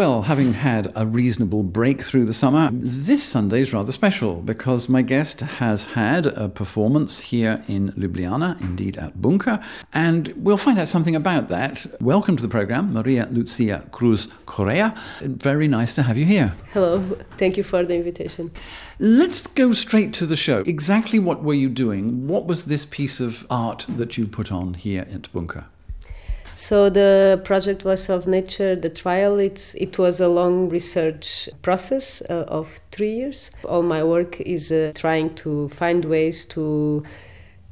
Well, having had a reasonable break through the summer, this Sunday is rather special because my guest has had a performance here in Ljubljana, indeed at Bunker, and we'll find out something about that. Welcome to the program, Maria Lucia Cruz Correa. Very nice to have you here. Hello, thank you for the invitation. Let's go straight to the show. Exactly what were you doing? What was this piece of art that you put on here at Bunker? So the project was of nature. The trial it's it was a long research process uh, of three years. All my work is uh, trying to find ways to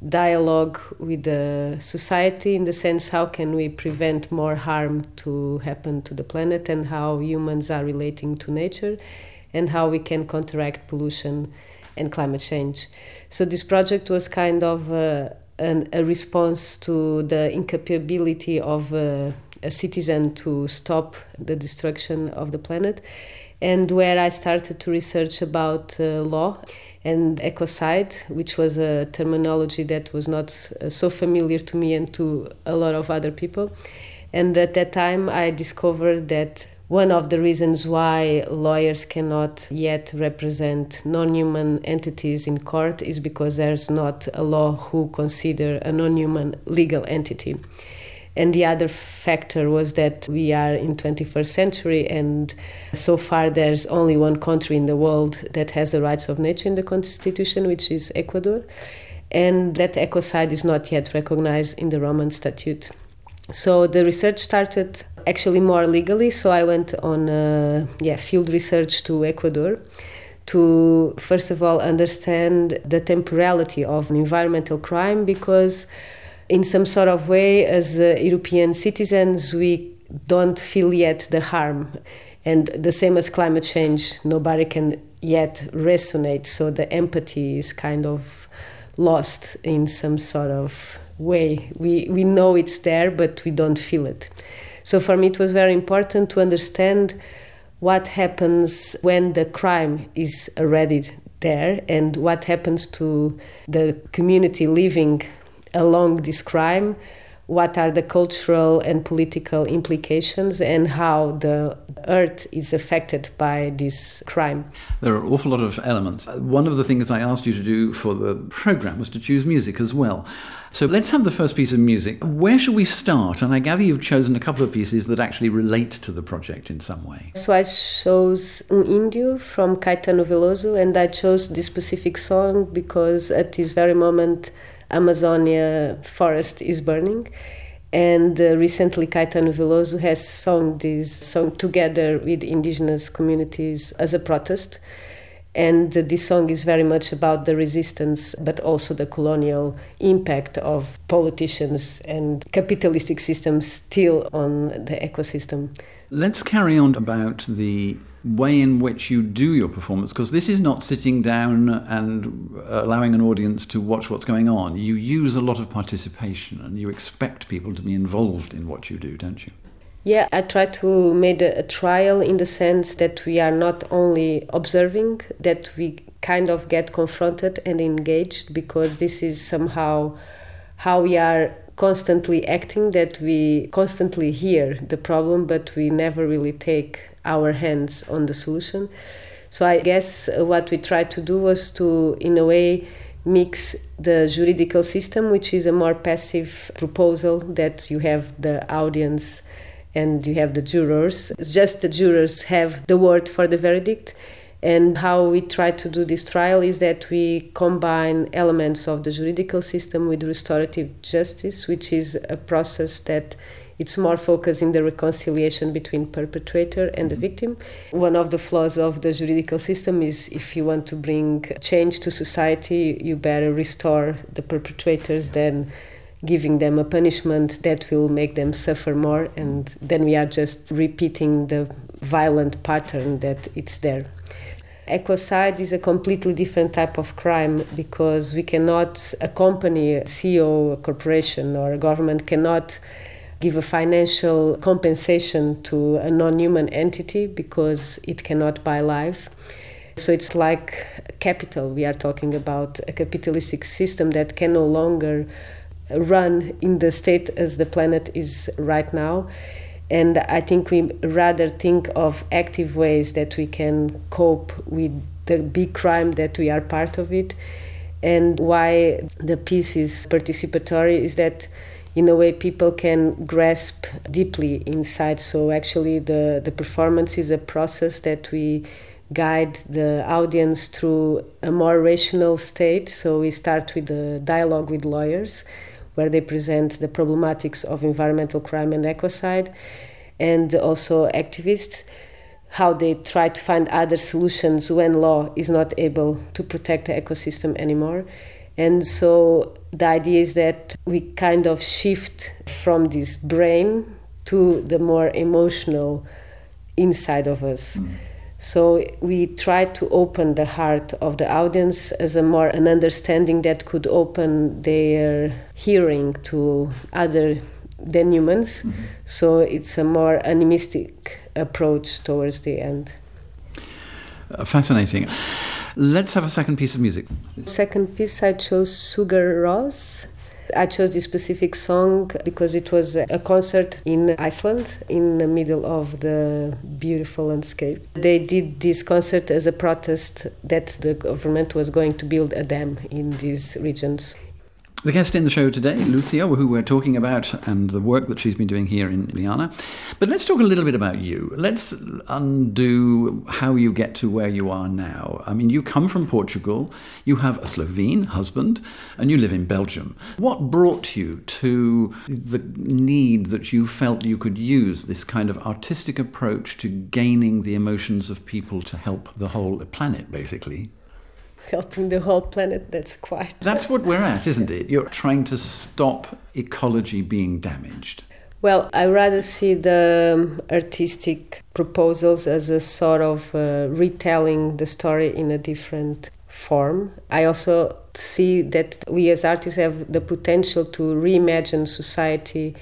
dialogue with the society in the sense how can we prevent more harm to happen to the planet and how humans are relating to nature and how we can counteract pollution and climate change. So this project was kind of uh, an, a response to the incapability of uh, a citizen to stop the destruction of the planet, and where I started to research about uh, law and ecocide, which was a terminology that was not uh, so familiar to me and to a lot of other people. And at that time, I discovered that one of the reasons why lawyers cannot yet represent non-human entities in court is because there's not a law who consider a non-human legal entity. And the other factor was that we are in 21st century and so far there's only one country in the world that has the rights of nature in the constitution which is ecuador. And that ecocide is not yet recognized in the roman statute so the research started actually more legally. So I went on uh, yeah field research to Ecuador to first of all understand the temporality of environmental crime because in some sort of way as uh, European citizens we don't feel yet the harm and the same as climate change nobody can yet resonate so the empathy is kind of lost in some sort of way. We, we know it's there, but we don't feel it. So for me, it was very important to understand what happens when the crime is already there and what happens to the community living along this crime what are the cultural and political implications and how the earth is affected by this crime. There are an awful lot of elements. One of the things I asked you to do for the program was to choose music as well. So let's have the first piece of music. Where shall we start? And I gather you've chosen a couple of pieces that actually relate to the project in some way. So I chose Un Indio from Caetano Veloso, and I chose this specific song because at this very moment Amazonia forest is burning. And uh, recently, Caetano Veloso has sung this song together with indigenous communities as a protest. And this song is very much about the resistance, but also the colonial impact of politicians and capitalistic systems still on the ecosystem. Let's carry on about the way in which you do your performance because this is not sitting down and allowing an audience to watch what's going on. You use a lot of participation and you expect people to be involved in what you do, don't you? Yeah, I try to make a, a trial in the sense that we are not only observing, that we kind of get confronted and engaged because this is somehow how we are constantly acting that we constantly hear the problem but we never really take our hands on the solution. So I guess what we tried to do was to, in a way, mix the juridical system, which is a more passive proposal that you have the audience and you have the jurors. It's just the jurors have the word for the verdict. And how we try to do this trial is that we combine elements of the juridical system with restorative justice, which is a process that it's more focused in the reconciliation between perpetrator and the mm-hmm. victim. One of the flaws of the juridical system is if you want to bring change to society, you better restore the perpetrators than giving them a punishment that will make them suffer more and then we are just repeating the violent pattern that it's there ecocide is a completely different type of crime because we cannot accompany a CEO, a corporation, or a government cannot give a financial compensation to a non human entity because it cannot buy life. So it's like capital. We are talking about a capitalistic system that can no longer run in the state as the planet is right now. And I think we rather think of active ways that we can cope with the big crime that we are part of it. And why the piece is participatory is that in a way people can grasp deeply inside. So actually the, the performance is a process that we guide the audience through a more rational state. So we start with a dialogue with lawyers where they present the problematics of environmental crime and ecocide and also activists how they try to find other solutions when law is not able to protect the ecosystem anymore. And so the idea is that we kind of shift from this brain to the more emotional inside of us. Mm. So we try to open the heart of the audience as a more an understanding that could open their hearing to other than humans. Mm-hmm. So it's a more animistic approach towards the end. Uh, fascinating. Let's have a second piece of music. Second piece, I chose Sugar Rose. I chose this specific song because it was a concert in Iceland in the middle of the beautiful landscape. They did this concert as a protest that the government was going to build a dam in these regions. The guest in the show today, Lucia, who we're talking about, and the work that she's been doing here in Ljubljana. But let's talk a little bit about you. Let's undo how you get to where you are now. I mean, you come from Portugal, you have a Slovene husband, and you live in Belgium. What brought you to the need that you felt you could use this kind of artistic approach to gaining the emotions of people to help the whole planet, basically? helping the whole planet, that's quite. That's what we're at, isn't it? You're trying to stop ecology being damaged. Well, I rather see the um, artistic proposals as a sort of uh, retelling the story in a different form. I also see that we as artists have the potential to reimagine society.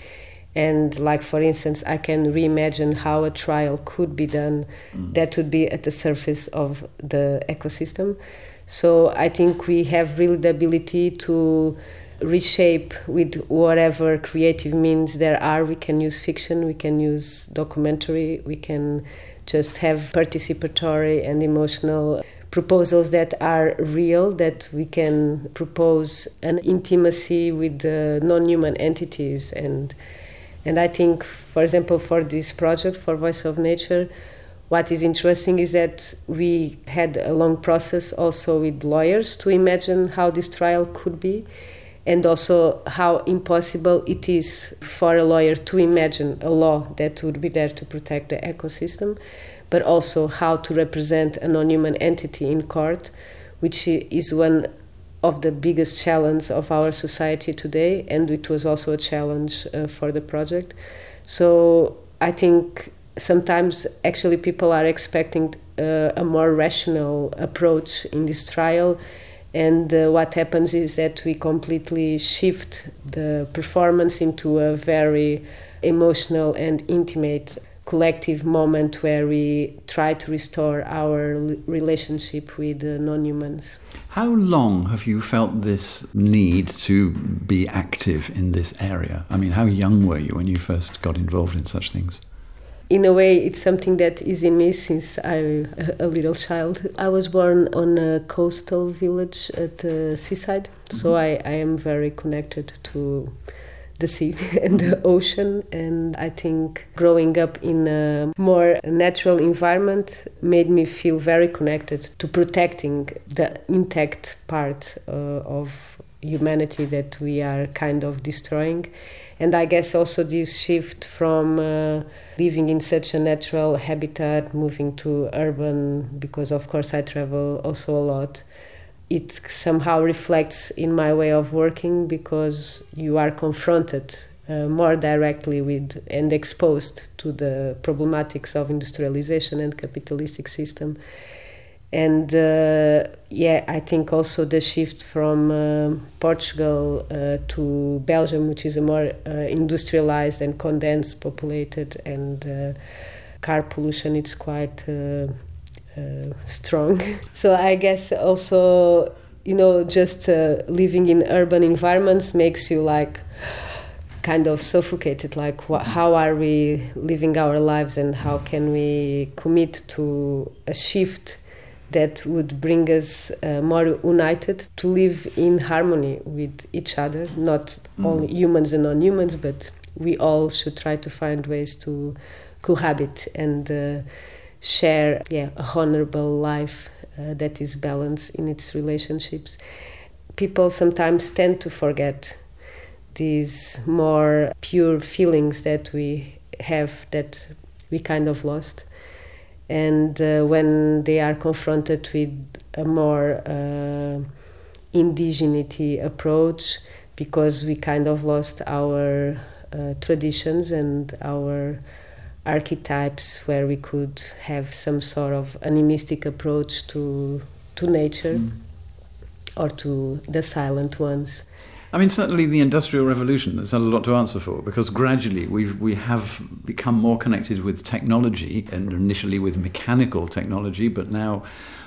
And, like, for instance, I can reimagine how a trial could be done mm. that would be at the surface of the ecosystem. So I think we have really the ability to reshape with whatever creative means there are. We can use fiction, we can use documentary, we can just have participatory and emotional proposals that are real, that we can propose an intimacy with the non-human entities and and I think, for example, for this project, for Voice of Nature, what is interesting is that we had a long process also with lawyers to imagine how this trial could be and also how impossible it is for a lawyer to imagine a law that would be there to protect the ecosystem, but also how to represent a non human entity in court, which is one of the biggest challenges of our society today, and it was also a challenge uh, for the project. So I think sometimes actually people are expecting uh, a more rational approach in this trial. And uh, what happens is that we completely shift the performance into a very emotional and intimate collective moment where we try to restore our relationship with non-humans. How long have you felt this need to be active in this area? I mean how young were you when you first got involved in such things in a way, it's something that is in me since I'm a little child. I was born on a coastal village at the seaside, mm-hmm. so I, I am very connected to the sea and the ocean. And I think growing up in a more natural environment made me feel very connected to protecting the intact part uh, of humanity that we are kind of destroying. And I guess also this shift from uh, living in such a natural habitat, moving to urban, because of course I travel also a lot. It somehow reflects in my way of working because you are confronted uh, more directly with and exposed to the problematics of industrialization and capitalistic system and uh, yeah, I think also the shift from uh, Portugal uh, to Belgium, which is a more uh, industrialized and condensed, populated, and uh, car pollution, it's quite uh, strong. so I guess also, you know, just living in urban environments makes you like kind of suffocated like how are we living our lives and how can we commit to a shift that would bring us uh, more united to live in harmony with each other not mm. only humans and non-humans but we all should try to find ways to cohabit and uh, share yeah a honorable life uh, that is balanced in its relationships people sometimes tend to forget these more pure feelings that we have that we kind of lost. And uh, when they are confronted with a more uh, indigeneity approach, because we kind of lost our uh, traditions and our archetypes where we could have some sort of animistic approach to to nature mm. or to the silent ones I mean, certainly the Industrial Revolution has had a lot to answer for because gradually we've, we have become more connected with technology and initially with mechanical technology, but now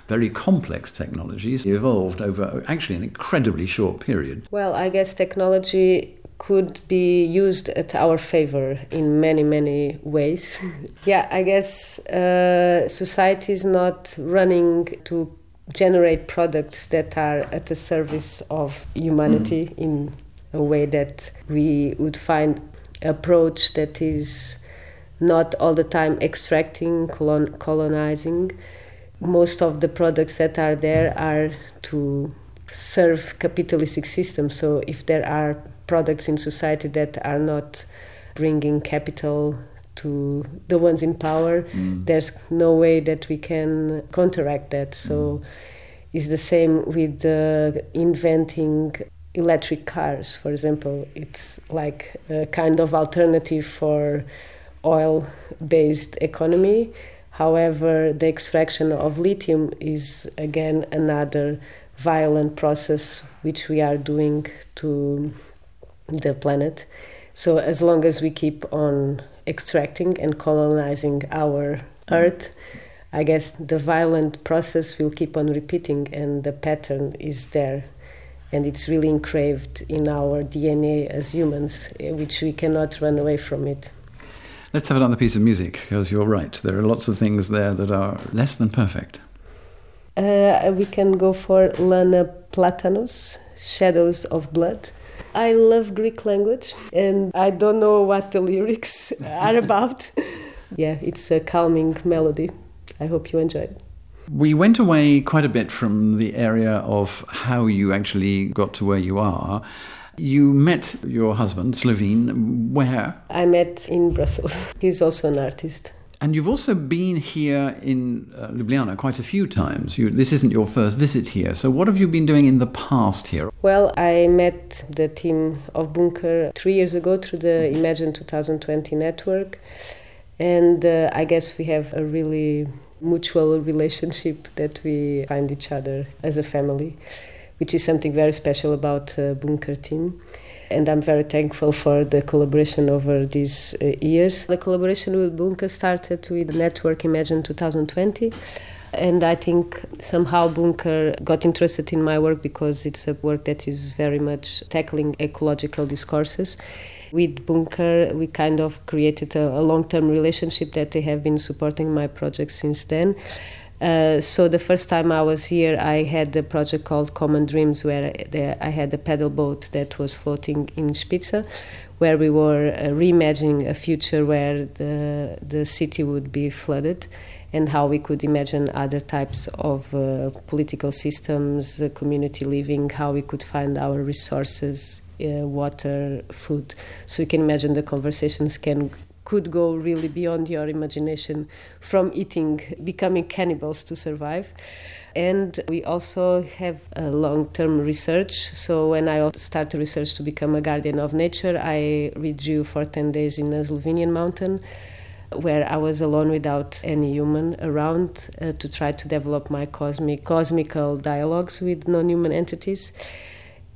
very complex technologies evolved over actually an incredibly short period. Well, I guess technology could be used at our favor in many, many ways. yeah, I guess uh, society is not running to generate products that are at the service of humanity mm. in a way that we would find approach that is not all the time extracting colon- colonizing most of the products that are there are to serve capitalistic systems so if there are products in society that are not bringing capital to the ones in power, mm. there's no way that we can counteract that. So mm. it's the same with uh, inventing electric cars, for example. It's like a kind of alternative for oil based economy. However, the extraction of lithium is again another violent process which we are doing to the planet. So, as long as we keep on extracting and colonizing our earth, I guess the violent process will keep on repeating, and the pattern is there. And it's really engraved in our DNA as humans, eh, which we cannot run away from it. Let's have another piece of music, because you're right. There are lots of things there that are less than perfect. Uh, we can go for Lena Platonos, Shadows of Blood. I love Greek language and I don't know what the lyrics are about. yeah, it's a calming melody. I hope you enjoy it. We went away quite a bit from the area of how you actually got to where you are. You met your husband, Slovene, where? I met in Brussels. He's also an artist. And you've also been here in uh, Ljubljana quite a few times. You, this isn't your first visit here. So, what have you been doing in the past here? Well, I met the team of Bunker three years ago through the Imagine 2020 network. And uh, I guess we have a really mutual relationship that we find each other as a family, which is something very special about the Bunker team and I'm very thankful for the collaboration over these uh, years. The collaboration with Bunker started with network Imagine 2020. And I think somehow Bunker got interested in my work because it's a work that is very much tackling ecological discourses. With Bunker, we kind of created a, a long term relationship that they have been supporting my project since then. Uh, so the first time I was here, I had a project called Common Dreams, where I had a paddle boat that was floating in Spitze, where we were uh, reimagining a future where the the city would be flooded, and how we could imagine other types of uh, political systems, community living, how we could find our resources, uh, water, food. So you can imagine the conversations can could go really beyond your imagination from eating, becoming cannibals to survive. And we also have a long term research. So, when I started research to become a guardian of nature, I withdrew for 10 days in a Slovenian mountain where I was alone without any human around uh, to try to develop my cosmic cosmical dialogues with non-human entities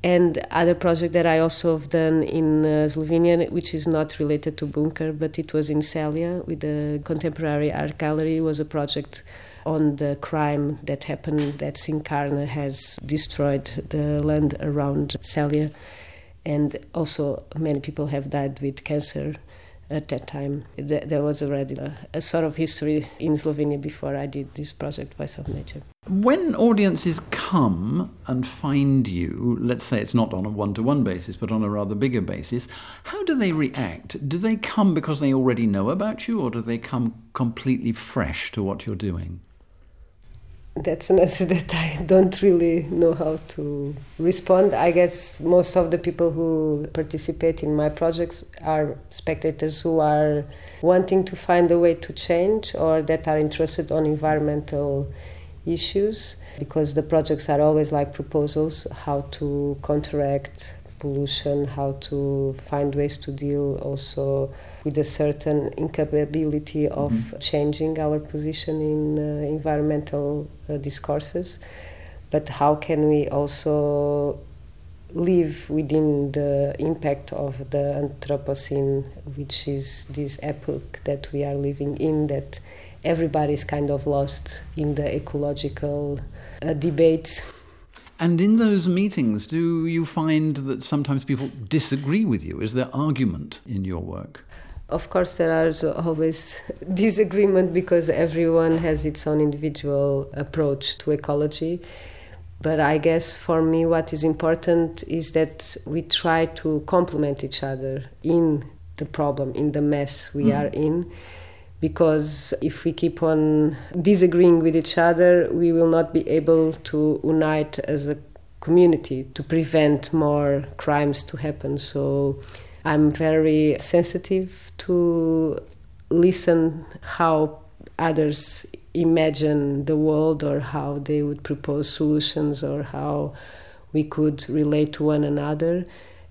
and other project that I also have done in uh, Slovenia, which is not related to Bunker, but it was in Celje with the Contemporary Art Gallery, was a project on the crime that happened that Cinkarna has destroyed the land around Celje. and also many people have died with cancer at that time. There was already a, a, sort of history in Slovenia before I did this project, Voice of Nature. When audiences come and find you, let's say it's not on a one to one basis, but on a rather bigger basis, how do they react? Do they come because they already know about you, or do they come completely fresh to what you're doing? That's an answer that I don't really know how to respond. I guess most of the people who participate in my projects are spectators who are wanting to find a way to change or that are interested on environmental issues because the projects are always like proposals how to counteract pollution, how to find ways to deal also with a certain incapability of mm-hmm. changing our position in uh, environmental uh, discourses. But how can we also live within the impact of the Anthropocene, which is this epoch that we are living in, that everybody is kind of lost in the ecological uh, debates and in those meetings, do you find that sometimes people disagree with you? Is there argument in your work? Of course, there is always disagreement because everyone has its own individual approach to ecology. But I guess for me, what is important is that we try to complement each other in the problem, in the mess we mm. are in because if we keep on disagreeing with each other, we will not be able to unite as a community to prevent more crimes to happen. So I'm very sensitive to listen how others imagine the world or how they would propose solutions or how we could relate to one another.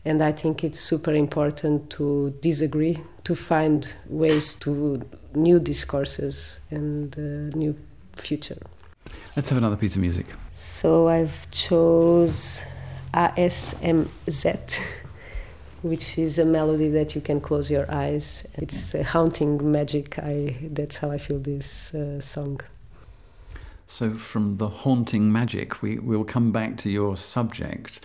And I think it's super important to disagree, to find ways to new discourses and uh, new future. Let's have another piece of music. So I've chose ASMZ, which is a melody that you can close your eyes. It's a haunting magic. I that's how I feel this uh, song. So from the haunting magic, we will come back to your subject.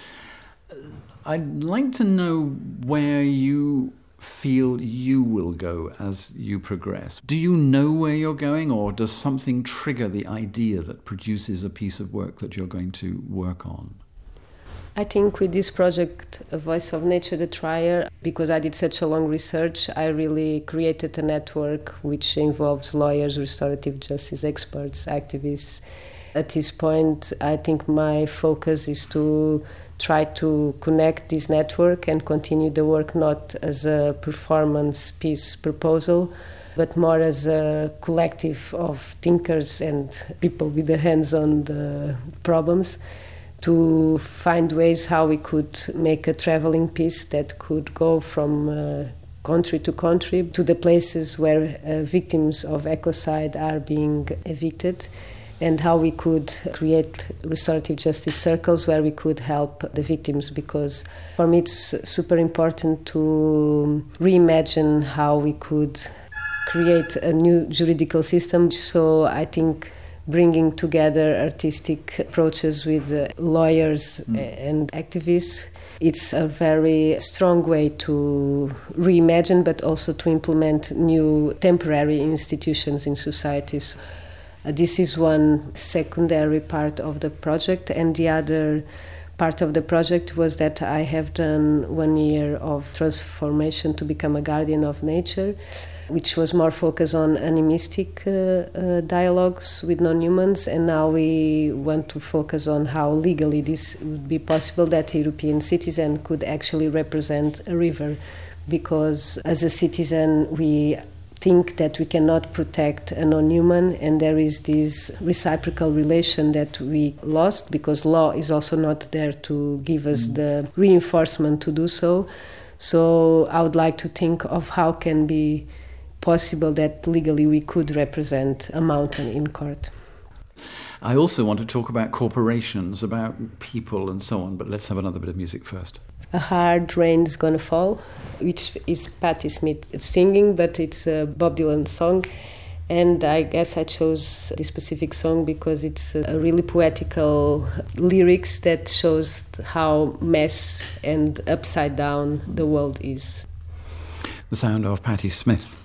I'd like to know where you feel you will go as you progress? Do you know where you're going, or does something trigger the idea that produces a piece of work that you're going to work on? I think with this project, A Voice of Nature, the Trier, because I did such a long research, I really created a network which involves lawyers, restorative justice experts, activists. At this point, I think my focus is to try to connect this network and continue the work not as a performance piece proposal but more as a collective of thinkers and people with their hands on the problems to find ways how we could make a traveling piece that could go from uh, country to country to the places where uh, victims of ecocide are being evicted and how we could create restorative justice circles where we could help the victims because for me it's super important to reimagine how we could create a new juridical system so i think bringing together artistic approaches with uh, lawyers mm. and activists it's a very strong way to reimagine but also to implement new temporary institutions in societies this is one secondary part of the project, and the other part of the project was that I have done one year of transformation to become a guardian of nature, which was more focused on animistic uh, uh, dialogues with non humans. And now we want to focus on how legally this would be possible that a European citizen could actually represent a river. Because as a citizen, we think that we cannot protect a non-human and there is this reciprocal relation that we lost because law is also not there to give us mm. the reinforcement to do so. So i would like to think of how can be possible that legally we could represent a mountain in court. I also want to talk about corporations, about people, and so on, but let's have another bit of music first a hard rain's gonna fall, which is Patti Smith singing, but it's a Bob Dylan song. And I guess I chose this specific song because it's a really poetical lyrics that shows how mess and upside down the world is. The sound of Patti Smith.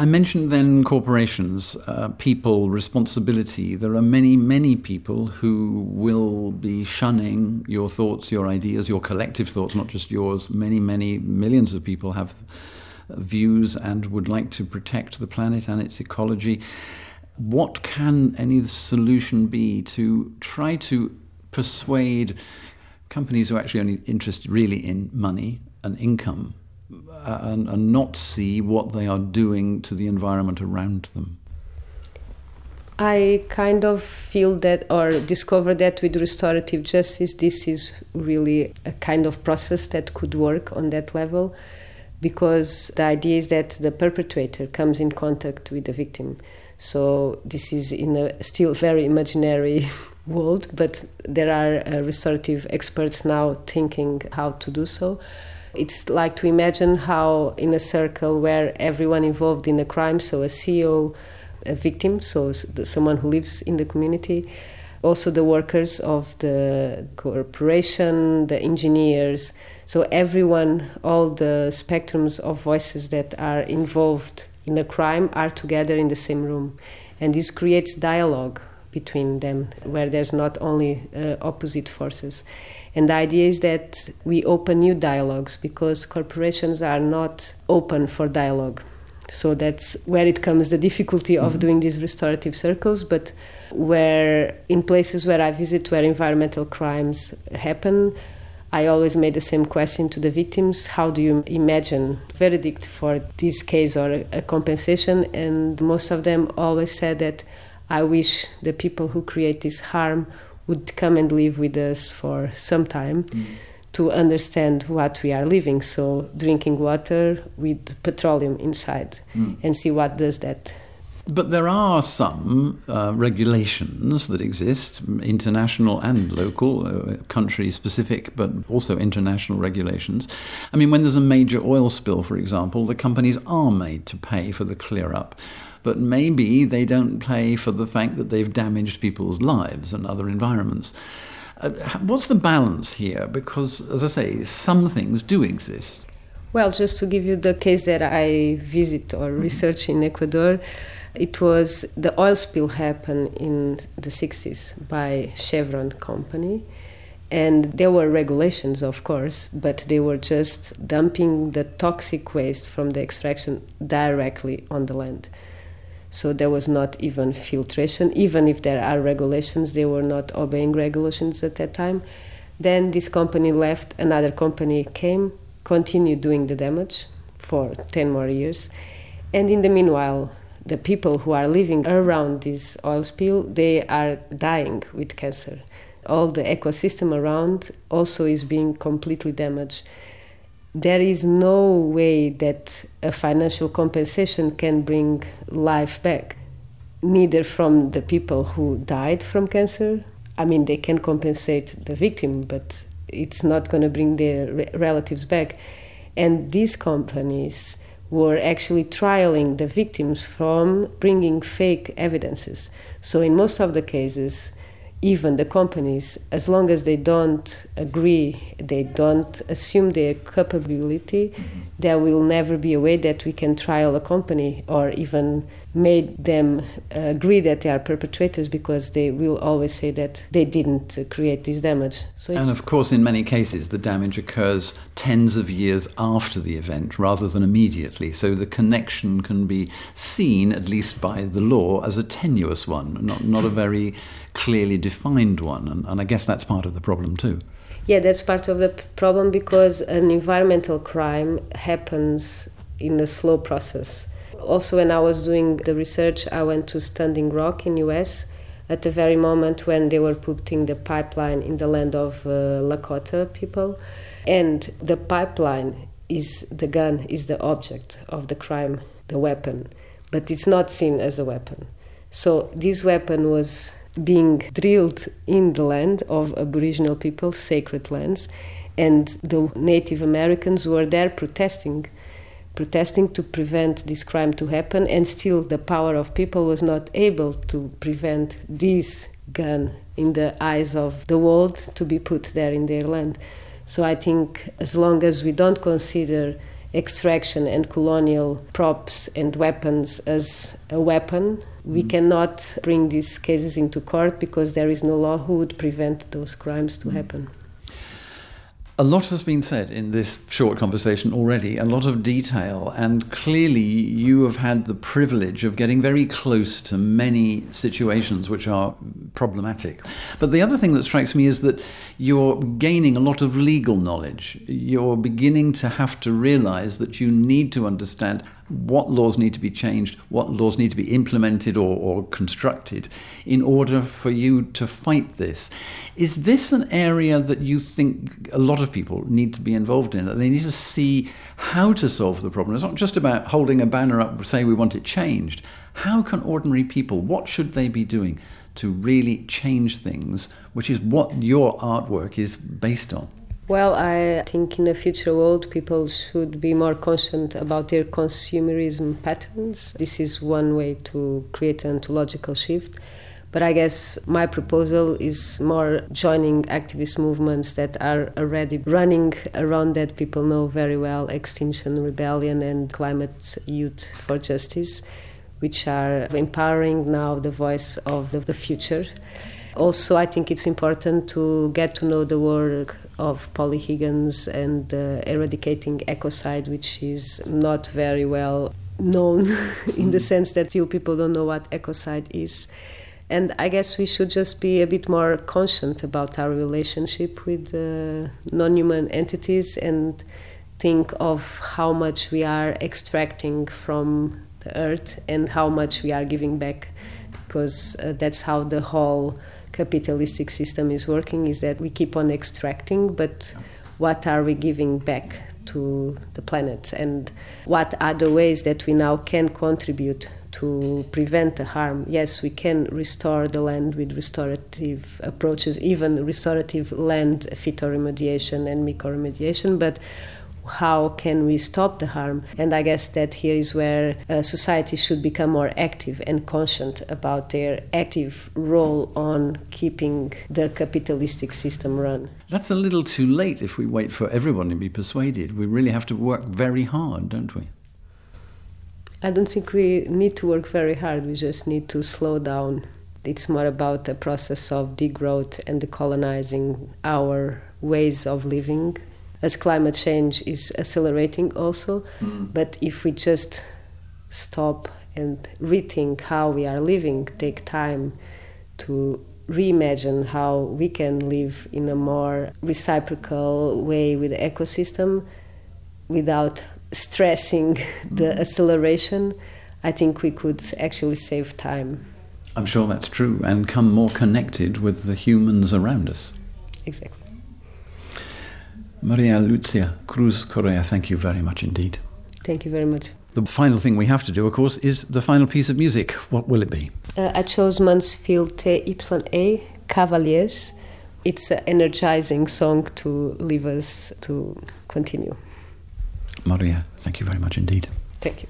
I mentioned then corporations, uh, people, responsibility. There are many, many people who will be shunning your thoughts, your ideas, your collective thoughts, not just yours. Many, many millions of people have views and would like to protect the planet and its ecology. What can any solution be to try to persuade companies who are actually only interested really in money and income and, and not see what they are doing to the environment around them? I kind of feel that or discover that with restorative justice, this is really a kind of process that could work on that level because the idea is that the perpetrator comes in contact with the victim. So this is in a still very imaginary world, but there are uh, restorative experts now thinking how to do so. It's like to imagine how in a circle where everyone involved in the crime, so a CEO, a victim, so someone who lives in the community, also the workers of the corporation, the engineers, so everyone, all the spectrums of voices that are involved in a crime are together in the same room. And this creates dialogue between them, where there's not only uh, opposite forces. And the idea is that we open new dialogues because corporations are not open for dialogue. So that's where it comes the difficulty of mm-hmm. doing these restorative circles. But where in places where I visit where environmental crimes happen, I always made the same question to the victims how do you imagine verdict for this case or a compensation and most of them always said that I wish the people who create this harm would come and live with us for some time mm. to understand what we are living. So drinking water with petroleum inside mm. and see what does that. But there are some uh, regulations that exist, international and local, uh, country specific, but also international regulations. I mean, when there's a major oil spill, for example, the companies are made to pay for the clear up but maybe they don't pay for the fact that they've damaged people's lives and other environments. Uh, what's the balance here? Because, as I say, some things do exist. Well, just to give you the case that I visit or mm-hmm. research in Ecuador, it was the oil spill happened in the 60s by Chevron company. And there were regulations, of course, but they were just dumping the toxic waste from the extraction directly on the land. So there was not even filtration. Even if there are regulations, they were not obeying regulations at that time. Then this company left, another company came, continued doing the damage for 10 more years. And in the meanwhile, the people who are living around this oil spill, they are dying with cancer. All the ecosystem around also is being completely damaged there is no way that a financial compensation can bring life back, neither from the people who died from cancer. I mean, they can compensate the victim, but it's not going to bring their re- relatives back. And these companies were actually trialing the victims from bringing fake evidences. So, in most of the cases, even the companies, as long as they don't agree, they don't assume their culpability, mm-hmm. there will never be a way that we can trial a company or even made them uh, agree that they are perpetrators because they will always say that they didn't uh, create this damage. So and of course, in many cases, the damage occurs tens of years after the event rather than immediately. So the connection can be seen, at least by the law, as a tenuous one, not, not a very clearly defined one. And, and I guess that's part of the problem too. Yeah, that's part of the problem because an environmental crime happens in a slow process also when I was doing the research, I went to Standing Rock in US at the very moment when they were putting the pipeline in the land of uh, Lakota people, and the pipeline is the gun is the object of the crime, the weapon, but it's not seen as a weapon. So this weapon was being drilled in the land of Aboriginal people, sacred lands, and the Native Americans were there protesting protesting to prevent this crime to happen, and still the power of people was not able to prevent this gun in the eyes of the world to be put there in their land. So I think as long as we don't consider extraction and colonial props and weapons as a weapon, we mm. cannot bring these cases into court because there is no law who would prevent those crimes to mm. happen. A lot has been said in this short conversation already, a lot of detail, and clearly you have had the privilege of getting very close to many situations which are problematic. But the other thing that strikes me is that you're gaining a lot of legal knowledge. You're beginning to have to realize that you need to understand what laws need to be changed, what laws need to be implemented or, or, constructed in order for you to fight this. Is this an area that you think a lot of people need to be involved in? That they need to see how to solve the problem? It's not just about holding a banner up, say we want it changed. How can ordinary people, what should they be doing to really change things, which is what your artwork is based on? Well, I think in a future world, people should be more conscious about their consumerism patterns. This is one way to create an ontological shift. But I guess my proposal is more joining activist movements that are already running around that people know very well Extinction Rebellion and Climate Youth for Justice, which are empowering now the voice of the future. Also, I think it's important to get to know the work of Polly Higgins and uh, eradicating ecocide, which is not very well known in the mm. sense that still people don't know what ecocide is. And I guess we should just be a bit more conscious about our relationship with uh, non human entities and think of how much we are extracting from the earth and how much we are giving back, because uh, that's how the whole capitalistic system is working is that we keep on extracting, but what are we giving back to the planet and what are the ways that we now can contribute to prevent the harm. Yes, we can restore the land with restorative approaches, even restorative land phytoremediation and mycoremediation, but how can we stop the harm? And I guess that here is where uh, society should become more active and conscient about their active role on keeping the capitalistic system run. That's a little too late if we wait for everyone to be persuaded. We really have to work very hard, don't we? I don't think we need to work very hard, we just need to slow down. It's more about a process of degrowth and decolonizing our ways of living as climate change is accelerating also. Mm. But if we just stop and rethink how we are living, take time to reimagine how we can live in a more reciprocal way with the ecosystem without stressing the mm. acceleration, I think we could actually save time. I'm sure that's true and come more connected with the humans around us. Exactly. Maria Lucia Cruz Correa, thank you very much indeed. Thank you very much. The final thing we have to do, of course, is the final piece of music. What will it be? Uh, I chose Mansfield TYA Cavaliers. It's an energizing song to leave us to continue. Maria, thank you very much indeed. Thank you.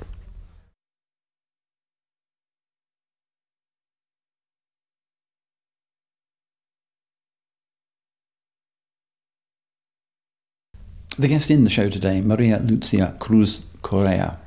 The guest in the show today, Maria Lucia Cruz Correa.